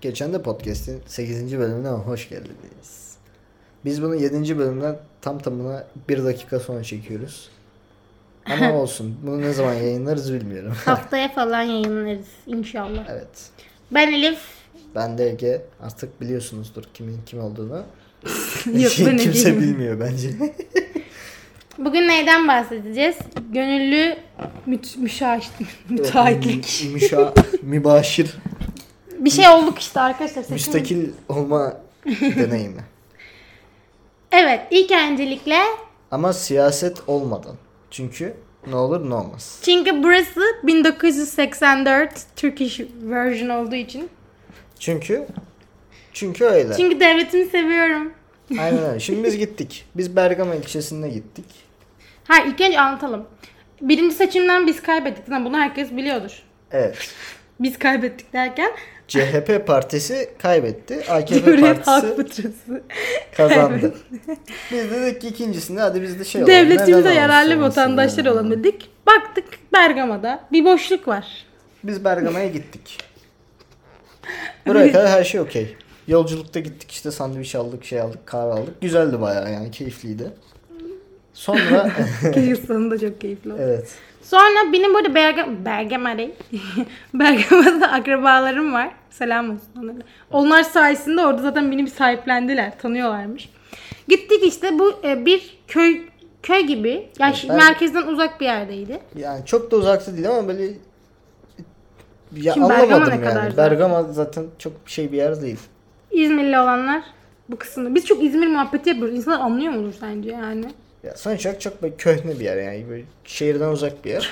Geçen de podcast'in 8. bölümüne hoş geldiniz. Biz bunu 7. bölümden tam tamına 1 dakika sonra çekiyoruz. Ama olsun. Bunu ne zaman yayınlarız bilmiyorum. Haftaya falan yayınlarız inşallah. evet. Ben Elif. Ben de Ege. Artık biliyorsunuzdur kimin kim olduğunu. Yok ben Kimse bilmiyor bence. Bugün neyden bahsedeceğiz? Gönüllü müt müşahit, müteahhitlik. Müşa, mübaşir, Bir şey olduk işte arkadaşlar. seçim- müstakil olma deneyimi. Evet ilk öncelikle Ama siyaset olmadan. Çünkü ne olur ne olmaz. çünkü burası 1984 Turkish version olduğu için. Çünkü çünkü öyle. Çünkü devletimi seviyorum. Aynen öyle. Şimdi biz gittik. Biz Bergama ilçesine gittik. Ha ilk önce anlatalım. Birinci seçimden biz kaybettik. Bunu herkes biliyordur. Evet. Biz kaybettik derken CHP partisi kaybetti. AKP Cumhuriyet partisi Fıtrası. kazandı. biz dedik ki ikincisinde hadi biz de şey olalım. Devletimize yararlı vatandaşlar olalım dedik. Baktık Bergama'da bir boşluk var. Biz Bergama'ya gittik. Buraya kadar her şey okey. Yolculukta gittik işte sandviç aldık, şey aldık, kahve aldık. Güzeldi bayağı yani keyifliydi. Sonra Keyif sonunda çok keyifli oldu. evet. Sonra benim burada Bergama, Bergama değil. Bergama'da akrabalarım var. Selam olsun onlara. Onlar sayesinde orada zaten beni bir sahiplendiler. Tanıyorlarmış. Gittik işte bu e, bir köy köy gibi. Yani Evet, ben- merkezden uzak bir yerdeydi. Yani çok da uzakta değil ama böyle ya Şimdi Bergama anlamadım ne yani. kadar zaten? Bergama zaten çok şey bir yer değil. İzmirli olanlar bu kısımda. Biz çok İzmir muhabbeti yapıyoruz. İnsanlar anlıyor mudur sence yani? Ya sonuç olarak çok böyle köhne bir yer yani. Böyle şehirden uzak bir yer.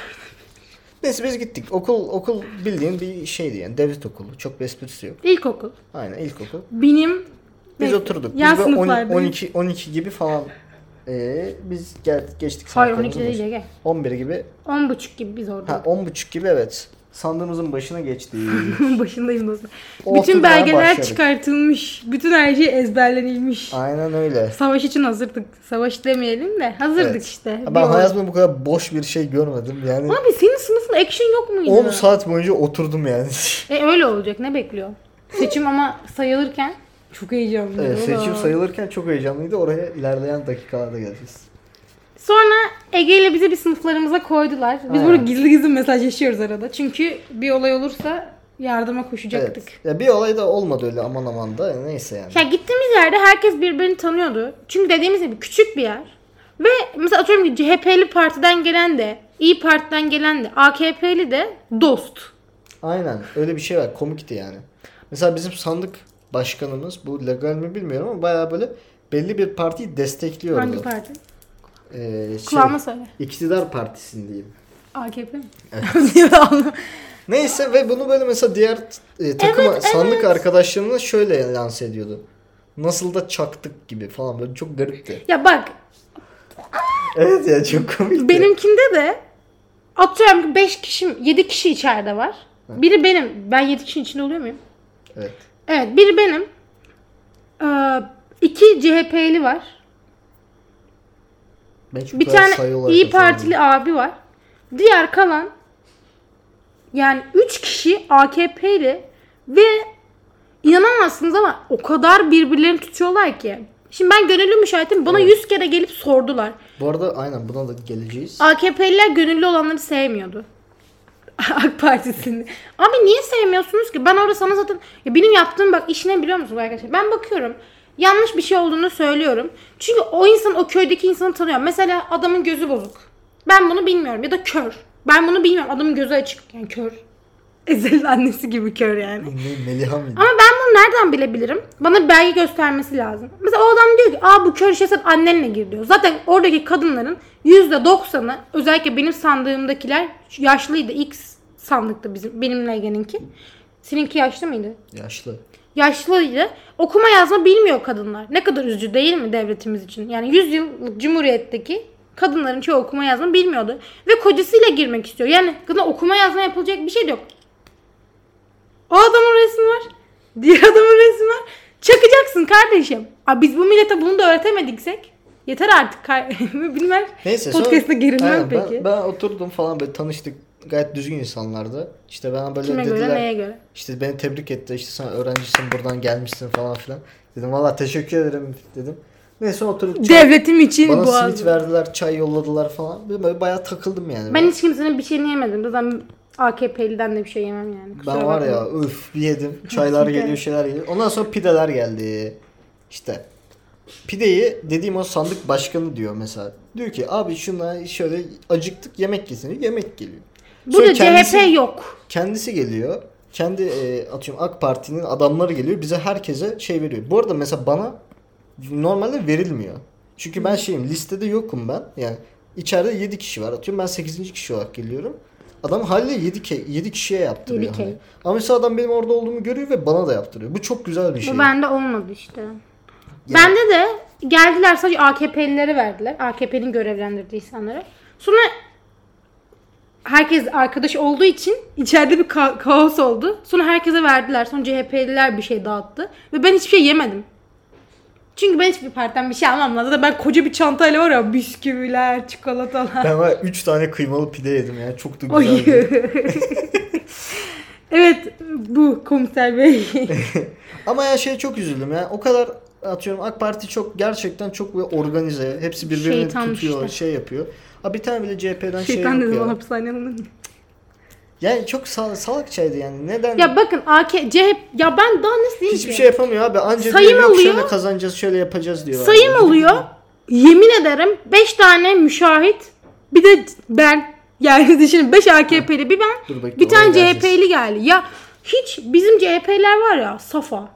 Neyse biz gittik. Okul okul bildiğin bir şeydi yani devlet okulu. Çok bir esprisi yok. İlkokul. Aynen ilkokul. Benim Biz oturduk. Biz yan böyle 10 sınıflardayız. 12 12 gibi falan ee, biz geldik geçtik Hayır sınıflarımızın 12'de değil başına. Ege. 11 gibi. 10 buçuk gibi biz orada. Ha 10 buçuk gibi evet. Sandığımızın başına geçtik. Başındayım dostum. Bütün belgeler başladık. çıkartılmış. Bütün her şey ezberlenilmiş. Aynen öyle. Savaş için hazırdık. Savaş demeyelim de hazırdık Evet. işte. Ben hayatımda bu kadar boş bir şey görmedim. Yani Abi senin sınıfın action yok muydu? 10 saat boyunca oturdum yani. E öyle olacak ne bekliyor? Seçim ama sayılırken çok heyecanlı. evet, seçim sayılırken çok heyecanlıydı. Oraya ilerleyen dakikalarda geleceğiz. Sonra Ege ile bizi bir sınıflarımıza koydular. Biz Aynen. burada gizli gizli mesajlaşıyoruz arada. Çünkü bir olay olursa yardıma koşacaktık. Evet. Ya bir olay da olmadı öyle aman aman da neyse yani. Ya gittiğimiz yerde herkes birbirini tanıyordu. Çünkü dediğimiz gibi küçük bir yer. Ve mesela atıyorum ki CHP'li partiden gelen de, İyi Parti'den gelen de, AKP'li de dost. Aynen öyle bir şey var komikti yani. Mesela bizim sandık başkanımız bu legal mi bilmiyorum ama bayağı böyle belli bir partiyi destekliyordu. Hangi parti? Ee, şey, Kulağıma söyle. iktidar partisini diyeyim. AKP mi? Evet. Neyse ve bunu böyle mesela diğer e, takım Evet, sandık evet. arkadaşlarına şöyle lanse ediyordu. Nasıl da çaktık gibi falan böyle çok garipti. ya bak Evet ya çok komikti. benimkinde de atıyorum ki 5 kişi, 7 kişi içeride var. Biri benim. Ben 7 kişinin içinde oluyor muyum? Evet. Evet biri benim. Ee, iki CHP'li var. Çok Bir tane İyi. Partili abi var. Diğer kalan yani 3 kişi AKP'li ve inanamazsınız ama o kadar birbirlerini tutuyorlar ki. Şimdi ben gönüllü müşahitim. Bana Evet. 100 kere gelip sordular. Bu arada aynen buna da geleceğiz. AKP'liler gönüllü olanları sevmiyordu. AK Partisi'ni. Abi niye sevmiyorsunuz ki? Ben orada sana zaten... Ya benim yaptığım bak iş ne biliyor musunuz arkadaşlar? Ben bakıyorum. Yanlış bir şey olduğunu söylüyorum. Çünkü o insan o köydeki insanı tanıyor. Mesela adamın gözü bozuk. Ben bunu bilmiyorum. Ya da kör. Ben bunu bilmiyorum. Adamın gözü açık. Yani kör. Ezel'in annesi gibi kör yani. Ne, Meliha mıydı? Ama ben bunu nereden bilebilirim? Bana bir belge göstermesi lazım. Mesela o adam diyor ki aa bu kör işte sen annenle gir diyor. Zaten oradaki kadınların %90'ı özellikle benim sandığımdakiler yaşlıydı. İlk sandıkta bizim benimle Ege'ninki. Seninki yaşlı mıydı? Yaşlı. Yaşlıydı. Okuma yazma bilmiyor kadınlar. Ne kadar üzücü değil mi devletimiz için? Yani 100 yıllık cumhuriyetteki kadınların çoğu okuma yazma bilmiyordu. Ve kocasıyla girmek istiyor. Yani kadın okuma yazma yapılacak bir şey de yok. O adamın resmi var. Diğer adamın resmi var. Çakacaksın kardeşim. Abi biz bu millete bunu da öğretemediksek yeter artık. Bilmem. Neyse Podcast'ta gerilmem peki. Ben, ben oturdum falan böyle tanıştık. Gayet düzgün insanlardı. İşte bana böyle Kime dediler. göre neye göre? İşte beni tebrik etti. İşte sen öğrencisin buradan gelmişsin falan filan. Dedim valla teşekkür ederim dedim. Neyse oturup çay, Devletim için bana boğaz. simit verdiler, çay yolladılar falan. Böyle bayağı takıldım yani. Ben hiç kimsenin bir şeyini yemedim. Zaten AKP'liden de bir şey yemem yani. Kusura Ben var ya öf bir yedim. Çaylar geliyor şeyler geliyor. Ondan sonra pideler geldi. İşte pideyi dediğim o sandık başkanı diyor mesela. Diyor ki abi şuna şöyle acıktık yemek yesin. Yemek geliyor. Burada kendisi- CHP yok. Kendisi geliyor. Kendi e, atıyorum AK Parti'nin adamları geliyor. Bize herkese şey veriyor. Bu arada mesela bana normalde verilmiyor. Çünkü ben şeyim listede yokum ben. Yani içeride 7 kişi var. Atıyorum ben 8. kişi olarak geliyorum. Adam haliyle 7, ke- 7 kişiye yaptırıyor. 7K. Hani. Ama mesela adam benim orada olduğumu görüyor ve bana da yaptırıyor. Bu çok güzel bir şey. Bu bende olmadı işte. Bende de geldiler sadece AKP'lileri verdiler. AKP'nin görevlendirdiği insanlara. Sonra herkes arkadaş olduğu için içeride bir ka- kaos oldu. Sonra herkese verdiler. Sonra CHP'liler bir şey dağıttı. Ve ben hiçbir şey yemedim. Çünkü ben hiçbir partiden bir şey almam lazım. Ben koca bir çantayla var ya bisküviler, çikolatalar. Ben var 3 tane kıymalı pide yedim ya. Çok da güzeldi. evet bu komiser bey. Ama ya şey çok üzüldüm ya. O kadar atıyorum AK Parti çok gerçekten çok organize. Hepsi birbirini Şeytanmış tutuyor, işte. şey yapıyor. Ha bir tane bile CHP'den şey Şeytan yok dedim ya. hapishaneye alınır mı? Yani çok sal salakçaydı yani. Neden? Ya bakın AK, CHP ya ben daha nasıl diyeyim Hiçbir ki? şey yapamıyor abi. Anca Sayım diyor, oluyor. şöyle kazanacağız, şöyle yapacağız diyor. Sayım oluyor. Yemin ederim 5 tane müşahit bir de ben yani düşünün 5 AKP'li bir ben Dur bekle, bir tane. CHP'li geldi. Ya hiç bizim CHP'ler var ya safa.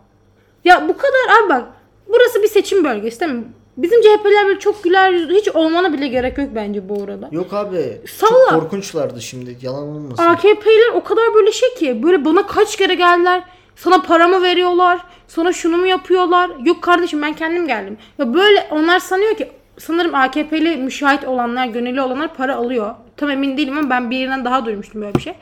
Ya bu kadar abi bak burası bir seçim bölgesi değil mi? Bizim CHP'ler böyle çok güler yüzlü hiç olmana bile gerek yok bence bu arada. Yok abi. Salla. Çok korkunçlardı şimdi. Yalan olmasın. AKP'ler o kadar böyle şey ki böyle bana kaç kere geldiler. Sana para mı veriyorlar? Sana şunu mu yapıyorlar? Yok kardeşim ben kendim geldim. Ya böyle onlar sanıyor ki sanırım AKP'li müşahit olanlar, gönüllü olanlar para alıyor. Tam emin değilim ama ben birinden daha duymuştum böyle bir şey.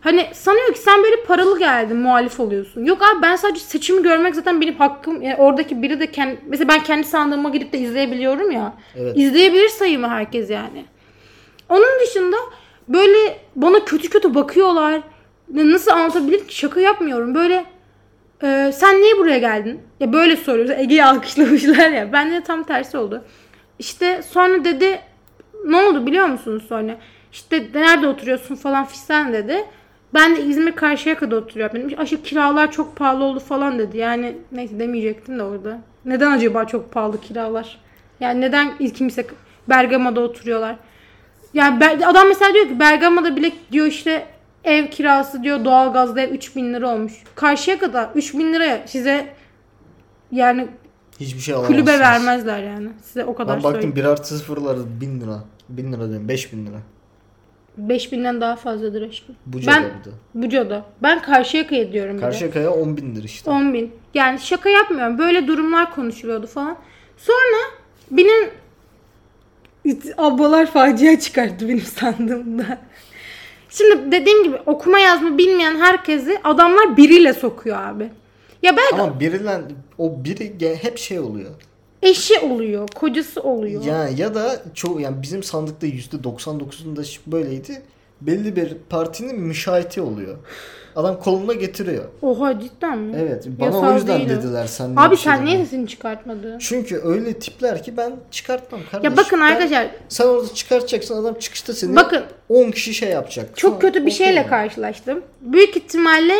Hani sanıyor ki sen böyle paralı geldin muhalif oluyorsun. Yok abi ben sadece seçimi görmek zaten benim hakkım. Yani oradaki biri de kendi, mesela ben kendi sandığıma gidip de izleyebiliyorum ya. Evet. İzleyebilir sayımı herkes yani. Onun dışında böyle bana kötü kötü bakıyorlar. Nasıl anlatabilirim ki şaka yapmıyorum. Böyle e, sen niye buraya geldin? Ya böyle soruyoruz. Ege'yi alkışlamışlar ya. Ben de tam tersi oldu. İşte sonra dedi ne oldu biliyor musunuz sonra? İşte nerede oturuyorsun falan fistan dedi. Ben de İzmir Karşıyaka'da oturuyorum. Benim aşırı kiralar çok pahalı oldu falan dedi. Yani neyse demeyecektim de orada. Neden acaba çok pahalı kiralar? Yani neden kimse Bergama'da oturuyorlar? Yani adam mesela diyor ki Bergama'da bile diyor işte ev kirası diyor doğalgazda ev 3000 lira olmuş. Karşıya kadar 3000 liraya size yani Hiçbir şey alamazsınız. kulübe vermezler yani. Size o kadar Ben baktım söyleyeyim. 1 artı 0'lar 1000 lira. 1000 lira diyorum 5000 lira. 5000'den daha fazladır aşkım. Buca'da ben bir de. Buca'da. Ben Karşıyaka'ya diyorum bir de. Karşıyaka'ya 10 bindir işte. 10 bin. Yani şaka yapmıyorum. Böyle durumlar konuşuluyordu falan. Sonra benim ablalar facia çıkarttı benim sandığımda. Şimdi dediğim gibi okuma yazma bilmeyen herkesi adamlar biriyle sokuyor abi. Ya belki Ama biriyle o biri ge- hep şey oluyor. Eşi oluyor, kocası oluyor. Ya ya da çoğu yani bizim sandıkta %99'unda ş- böyleydi. Belli bir partinin müşahiti oluyor. Adam koluna getiriyor. Oha cidden mi? Evet. Bana Yasal o yüzden değil dediler sen Abi şey sen niye sesini çıkartmadın? Çünkü öyle tipler ki ben çıkartmam kardeşim. Ya bakın Ben- arkadaşlar sen orada çıkartacaksın adam çıkışta seni Bakın. 10 kişi şey yapacak. Çok Sonra kötü bir şeyle yani. karşılaştım. Büyük ihtimalle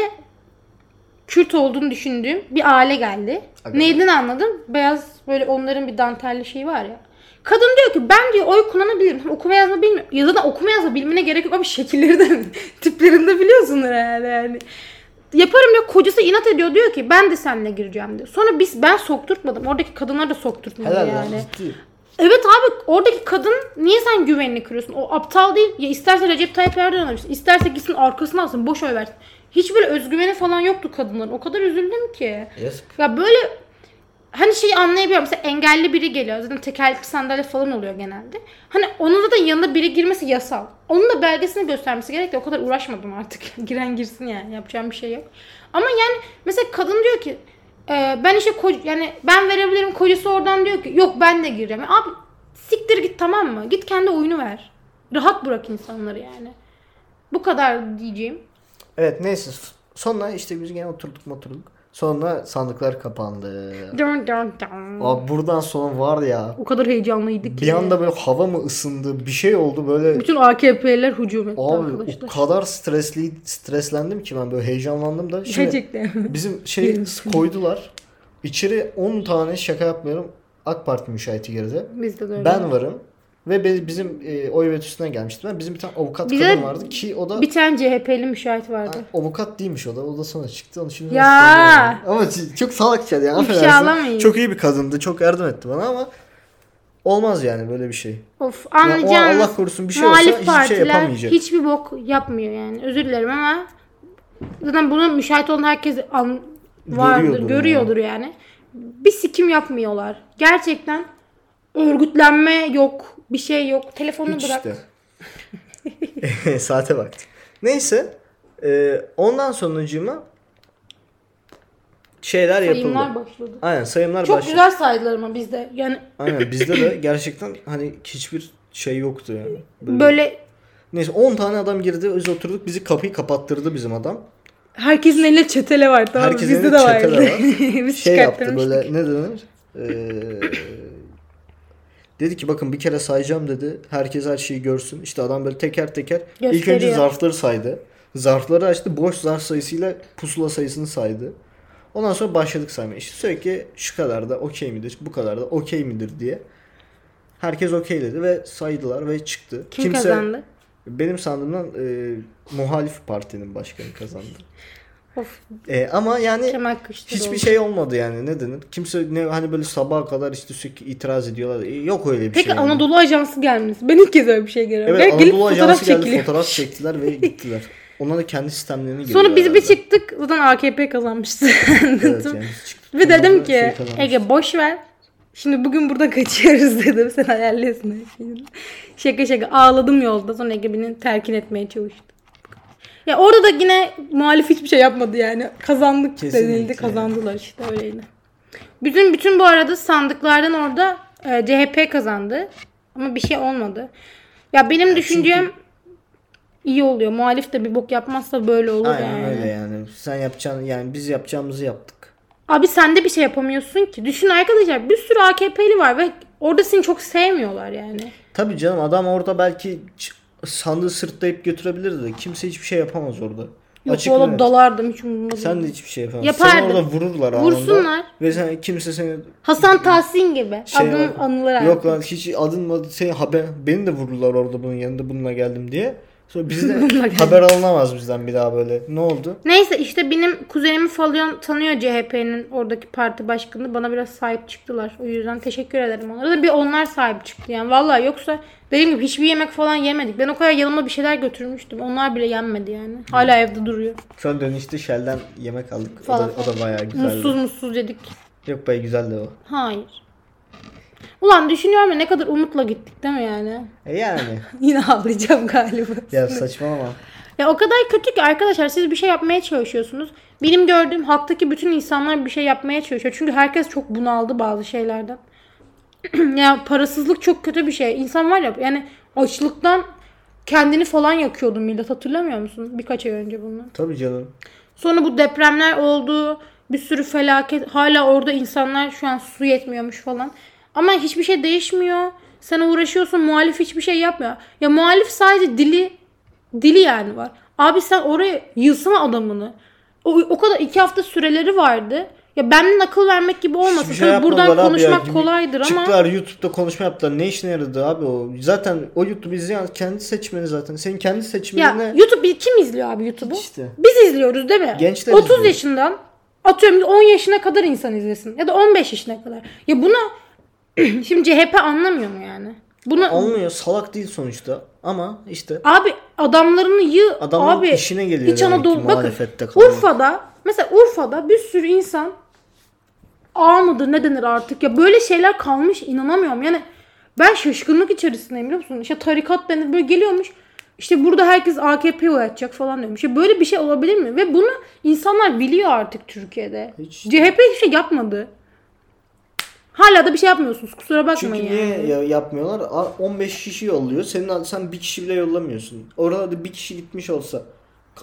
Kürt olduğunu düşündüğüm bir aile geldi. Aga. Neyden anladım? Beyaz böyle onların bir dantelli şeyi var ya. Kadın diyor ki ben diyor oy kullanabilirim. Okuma yazma bilmiyorum. Ya zaten okuma yazma bilmene gerek yok. Abi şekilleri de tiplerini de biliyorsunuz herhalde yani. Yaparım diyor. Kocası inat ediyor diyor ki ben de seninle gireceğim diyor. Sonra biz ben sokturtmadım. Oradaki kadınlar da sokturtmadı Helal yani. lan ciddi. Evet abi oradaki kadın niye sen güvenini kırıyorsun? O aptal değil. Ya isterse Recep Tayyip Erdoğan alırsın. isterse gitsin arkasına alsın. Boş oy versin. Hiç böyle özgüveni falan yoktu kadınların. O kadar üzüldüm ki. Yazık. Ya böyle hani şeyi anlayabiliyorum. Mesela engelli biri geliyor. Zaten tekerlekli sandalye falan oluyor genelde. Hani onun da yanında biri girmesi yasal. Onun da belgesini göstermesi gerek de o kadar uğraşmadım artık. Giren girsin yani. Yapacağım bir şey yok. Ama yani mesela kadın diyor ki e, ben işte ko- yani ben verebilirim kocası oradan diyor ki yok ben de gireceğim. Abi siktir git tamam mı? Git kendi oyunu ver. Rahat bırak insanları yani. Bu kadar diyeceğim. Evet neyse. Sonra işte biz gene oturduk oturduk. Sonra sandıklar kapandı. Dun dun dun. Abi buradan sonra var ya O kadar heyecanlıydık ki. bir anda böyle hava mı ısındı bir şey oldu böyle Bütün AKP'liler hücum etti Abi arkadaşlar. o kadar stresli streslendim ki ben böyle heyecanlandım da. Şimdi Gerçekten. bizim şey koydular. İçeri 10 tane şaka yapmıyorum. AK Parti müşahiti girdi. Bizde de öyle. Ben varım. Ve bizim e, oy üstünden gelmiştim. Ben bizim bir tane avukat Bize kadın vardı ki o da Bir tane CHP'li müşahit vardı. Ha, avukat değilmiş o da. O da sonra çıktı. Onu şimdi Ya! söyleyemem. Ama çok salakça yani. Affedersin. Çok iyi bir kadındı. Çok yardım etti bana ama olmaz yani böyle bir şey. Of anlayacağınız Allah korusun bir şey olsa hiçbir şey yapamayacak. hiçbir bok yapmıyor yani. Özür dilerim ama zaten bunu müşahit olan herkes an, vardır, Görüyordur görüyordur, yani. Bir sikim yapmıyorlar. Gerçekten örgütlenme yok, bir şey yok. Telefonu Hiç bırak. işte. Saate bak. Neyse. e, ondan sonucuma şeyler Sayımlar yapıldı. başladı. Aynen sayımlar Çok başladı. güzel saydılar ama bizde. Yani Aynen bizde de gerçekten hani hiçbir şey yoktu yani. Böyle- böyle Neyse 10 tane adam girdi. Biz oturduk. Bizi kapıyı kapattırdı bizim adam. herkesin elinde çetele var tamam? Herkesin Bizde de var. Biz şey yaptı böyle ne denir? Ee, dedi ki bakın bir kere sayacağım dedi. Herkes her şeyi görsün. İşte adam böyle teker teker ilk önce Gösteriyor. zarfları saydı. Zarfları açtı. Boş zarf sayısıyla pusula sayısını saydı. Ondan sonra başladık saymaya. İşte sürekli şu kadar da okey midir? Bu kadar da okey midir diye. Herkes okey dedi ve saydılar ve çıktı. Kim kazandı? Benim sandığımdan e, muhalif partinin başkanı kazandı. Of E, ama yani. Hiçbir şey olmadı yani ne denir? Kimse ne hani böyle sabaha kadar işte sürekli itiraz ediyorlar. E, Yok öyle bir Peki şey. yani. Anadolu Ajansı gelmiş. Ben ilk kez öyle bir şey görüyorum. Evet Gel- gelip Anadolu fotoğraf Ajansı geldi çekiliyor. fotoğraf çektiler ve gittiler. Onlar da kendi sistemlerini Sonra biz bir çıktık zaten AKP kazanmıştı. Evet yani. Ve dedim ki şey. Ege boş ver. Şimdi bugün burada kaçıyoruz dedim. Sen ayarlıyorsun her şeyi. Şaka şaka ağladım yolda. Sonra Ege beni terkin etmeye çalıştı. Ya orada da yine muhalif hiçbir şey yapmadı yani. Kazandık Kesinlikle. denildi. Kazandılar işte öyleydi. Bütün bütün bu arada sandıklardan orada e, CHP kazandı. Ama bir şey olmadı. Ya benim düşüncem iyi oluyor. Muhalif de bir bok yapmazsa böyle olur Aynen yani. öyle yani. Sen yapacağın yani biz yapacağımızı yaptık. Abi sen de bir şey yapamıyorsun ki. Düşün arkadaşlar bir sürü AKP'li var ve orada seni çok sevmiyorlar yani. Tabii canım adam orada belki sandığı sırtlayıp götürebilirdi de kimse hiçbir şey yapamaz orada. Yok Açık net. dalardım hiç umurumda Sen değil. de hiçbir şey yapamazsın. Seni Yapardım. orada vururlar anında. Vursunlar. Ve sen kimse seni Hasan Tahsin gibi. şey var. anılır artık. Yok lan hiç adın mı seni haber beni de vururlar orada bunun yanında bununla geldim diye. Sonra bizde haber alınamaz bizden bir daha böyle. Ne oldu? Neyse işte benim kuzenimi falan tanıyor CHP'nin oradaki parti başkanı. Bana biraz sahip çıktılar. O yüzden teşekkür ederim onlara da bir onlar sahip çıktı yani. Vallahi yoksa dediğim gibi hiçbir yemek falan yemedik. Ben o kadar yanıma bir şeyler götürmüştüm. Onlar bile yenmedi yani. Hala evde duruyor. Sonra dönüşte Shell'den yemek aldık. O da, Falan o da bayağı güzeldi. Mutsuz mutsuz yedik. Yok bayağı güzeldi o. Hayır. Ulan düşünüyorum ya ne kadar umutla gittik değil mi yani? E yani. Yine ağlayacağım galiba. ya saçmalama. Ya o kadar kötü ki arkadaşlar siz bir şey yapmaya çalışıyorsunuz. Benim gördüğüm halktaki bütün insanlar bir şey yapmaya çalışıyor. Çünkü herkes çok bunaldı bazı şeylerden. ya parasızlık çok kötü bir şey. İnsan var ya yani açlıktan kendini falan yakıyordu millet hatırlamıyor musun? Birkaç ay önce bunu. Tabii canım. Sonra bu depremler oldu. Bir sürü felaket. Hala orada insanlar şu an su yetmiyormuş falan. Ama hiçbir şey değişmiyor. Sen uğraşıyorsun. Muhalif hiçbir şey yapmıyor. Ya muhalif sadece dili dili yani var. Abi sen oraya yılsana adamını. O, o kadar iki hafta süreleri vardı. Ya benden akıl vermek gibi olmasın. Hiçbir şey Tabii buradan abi ya. konuşmak kolaydır ama. Çıktılar YouTube'da konuşma yaptılar. Ne işine yaradı abi o? Zaten o YouTube izleyen kendi seçmeni zaten. Senin kendi Ya seçmenine YouTube kim izliyor abi YouTube'u? işte. Biz izliyoruz değil mi? Gençler 30 izliyor. yaşından atıyorum 10 yaşına kadar insan izlesin. Ya da 15 yaşına kadar. Ya buna şimdi CHP anlamıyor mu yani? Bunu Olmuyor salak değil sonuçta. Ama işte abi adamlarını yı adamın abi işine geliyor İç Anadolu bakın. Urfa'da mesela Urfa'da bir sürü insan ağ mıdır ne denir artık ya böyle şeyler kalmış inanamıyorum yani ben şaşkınlık içerisindeyim biliyor musun? İşte tarikat denir böyle geliyormuş işte burada herkes AKP oy atacak falan diyormuş. Ya böyle bir şey olabilir mi? Ve bunu insanlar biliyor artık Türkiye'de. Hiç. CHP hiçbir şey yapmadı. Hala da bir şey yapmıyorsunuz. Kusura bakmayın Çünkü yani. niye ya- yapmıyorlar? A- 15 kişi yolluyor. Senin sen bir kişi bile yollamıyorsun. Orada bir kişi gitmiş olsa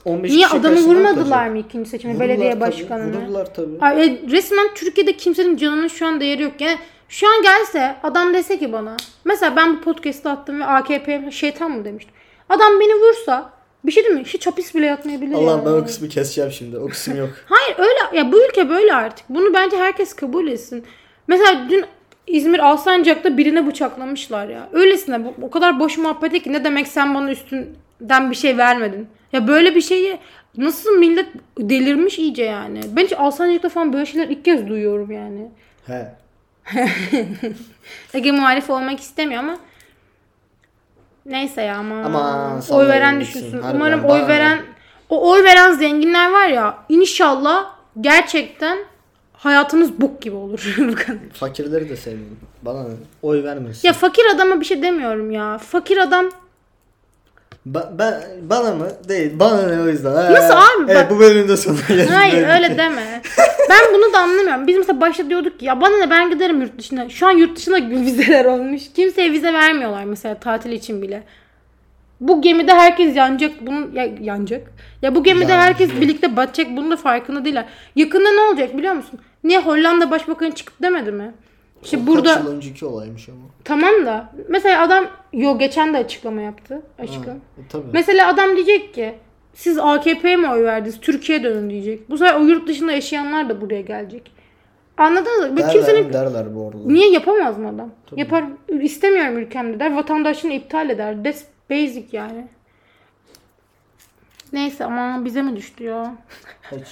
15 Niye kişi adamı vurmadılar mı ikinci seçimde Vururlar belediye tabii, başkanını? Vururlar tabii. Ay, e, resmen Türkiye'de kimsenin canının şu an değeri yok. Yani şu an gelse adam dese ki bana mesela ben bu podcast'ı attım ve AKP şeytan mı demiştim. Adam beni vursa bir şey değil mi? Hiç hapis bile yatmayabilir Allah yani. ben o kısmı keseceğim şimdi. O kısım yok. Hayır öyle ya bu ülke böyle artık. Bunu bence herkes kabul etsin. Mesela dün İzmir Alsancak'ta birine bıçaklamışlar ya. Öylesine bu, o kadar boş muhabbete ki ne demek sen bana üstünden bir şey vermedin. Ya böyle bir şeyi nasıl millet delirmiş iyice yani. Ben hiç Alsancak'ta falan böyle şeyler ilk kez duyuyorum yani. He. Ege muhalif olmak istemiyor ama neyse ya ama oy veren düşünsün. Harbiden Umarım oy veren o oy veren zenginler var ya inşallah gerçekten hayatınız bok gibi olur. Bu kadar. Fakirleri de sevmiyorum. Bana ne? Oy vermesin. ya fakir adama bir şey demiyorum ya. Fakir adam Ba- ben, bana mı? Değil. Bana ne o yüzden. Ha. Nasıl abi? Evet Bak- bu bölümün de sonuna geldik. Hayır öyle deme. Ben bunu da anlamıyorum. Biz mesela başta diyorduk ki ya bana ne ben giderim yurt dışına. Şu an yurt dışına vizeler olmuş. Kimseye vize vermiyorlar mesela tatil için bile. Bu gemide herkes yanacak. Bunun ya, yanacak. Ya bu gemide Yanacak. herkes birlikte batacak. Bunun da farkında değiller. Yakında ne olacak biliyor musun? Niye Hollanda Başbakanı çıkıp demedi mi? İşte O burada Kaç yıl önceki olaymış ama. tamam da mesela adam yo geçen de açıklama yaptı. Ha, Açıklama. e, tabii. Mesela adam diyecek ki siz AKP'ye mi oy verdiniz? Türkiye'ye dönün diyecek. Bu sefer o yurt dışında yaşayanlar da buraya gelecek. Anladınız mı? Derler, kimsenin derler bu arada. niye yapamaz mı adam? Yapar. İstemiyorum ülkemde der. Vatandaşlığını iptal eder. That's basic yani. Neyse ama bize mi düştü ya? Hadi.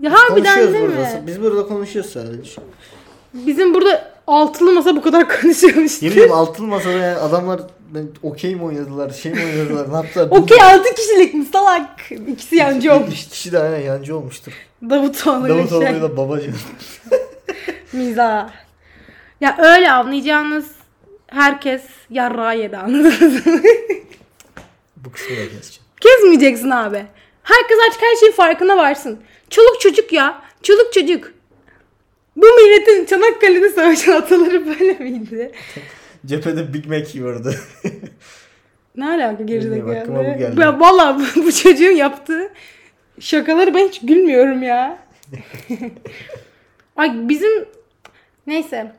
Ya harbiden Konuşuyoruz değil burada. mi? Biz burada konuşuyoruz sadece. Bizim burada altılı masa bu kadar konuşuyormuş. Yemin ederim altılı masada yani adamlar ben- okey mi oynadılar, şey mi oynadılar, ne yaptılar? Okey 6 kişilik mi salak? İkisi yancı olmuş. İki kişi de aynen yancı olmuştur. Davutoğlu Davutoğlu şey. ile babacan. Mizah. Ya öyle anlayacağınız herkes yarrağı yedi anladınız mı? Bu kısmı da keseceğim. Kesmeyeceksin abi. Herkes artık her şeyin farkına varsın. Çoluk çocuk ya. Çoluk çocuk. Bu milletin Çanakkale'de savaşan ataları böyle miydi? Cephede Big Mac yiyordu. Ne alaka Bilmiyorum, aklıma bu gerizekalı? geldi. Valla bu, bu çocuğun yaptığı şakaları ben hiç gülmüyorum ya. Ay bizim neyse.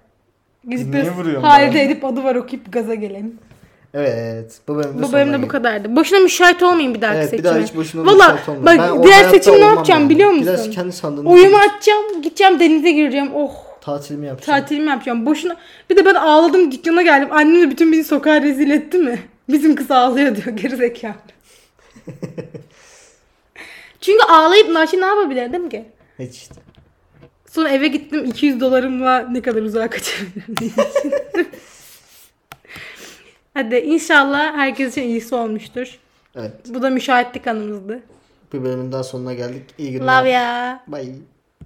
Gidip Niye biraz vuruyorsun Halide bana? Edip adı var okuyup gaza gelelim. evet. Bu bölümde Bu bölümde bu kadardı. Boşuna müşahit olmayın bir dahaki Evet bir seçime. daha hiç boşuna Valla müşahit bak Ben diğer seçim ne yapacağım yani. biliyor musun? kendi sandığını Oyumu kurur. açacağım, gideceğim denize gireceğim. Oh Tatilimi yapacağım. tatilimi yapacağım. Boşuna. Bir de ben ağladım dükkana geldim. Annem de bütün bizi sokağa rezil etti mi? Bizim kız ağlıyor diyor gerizekalı. Çünkü ağlayıp Naşi ne yapabilirdim ki? Hiç işte. Sonra eve gittim 200 dolarımla ne kadar uzağa kaçabilirim. Hadi inşallah herkes için iyisi olmuştur. Evet. Bu da müşahitlik anımızdı. Bir bölümün daha sonuna geldik. İyi günler. Love ya. Bye.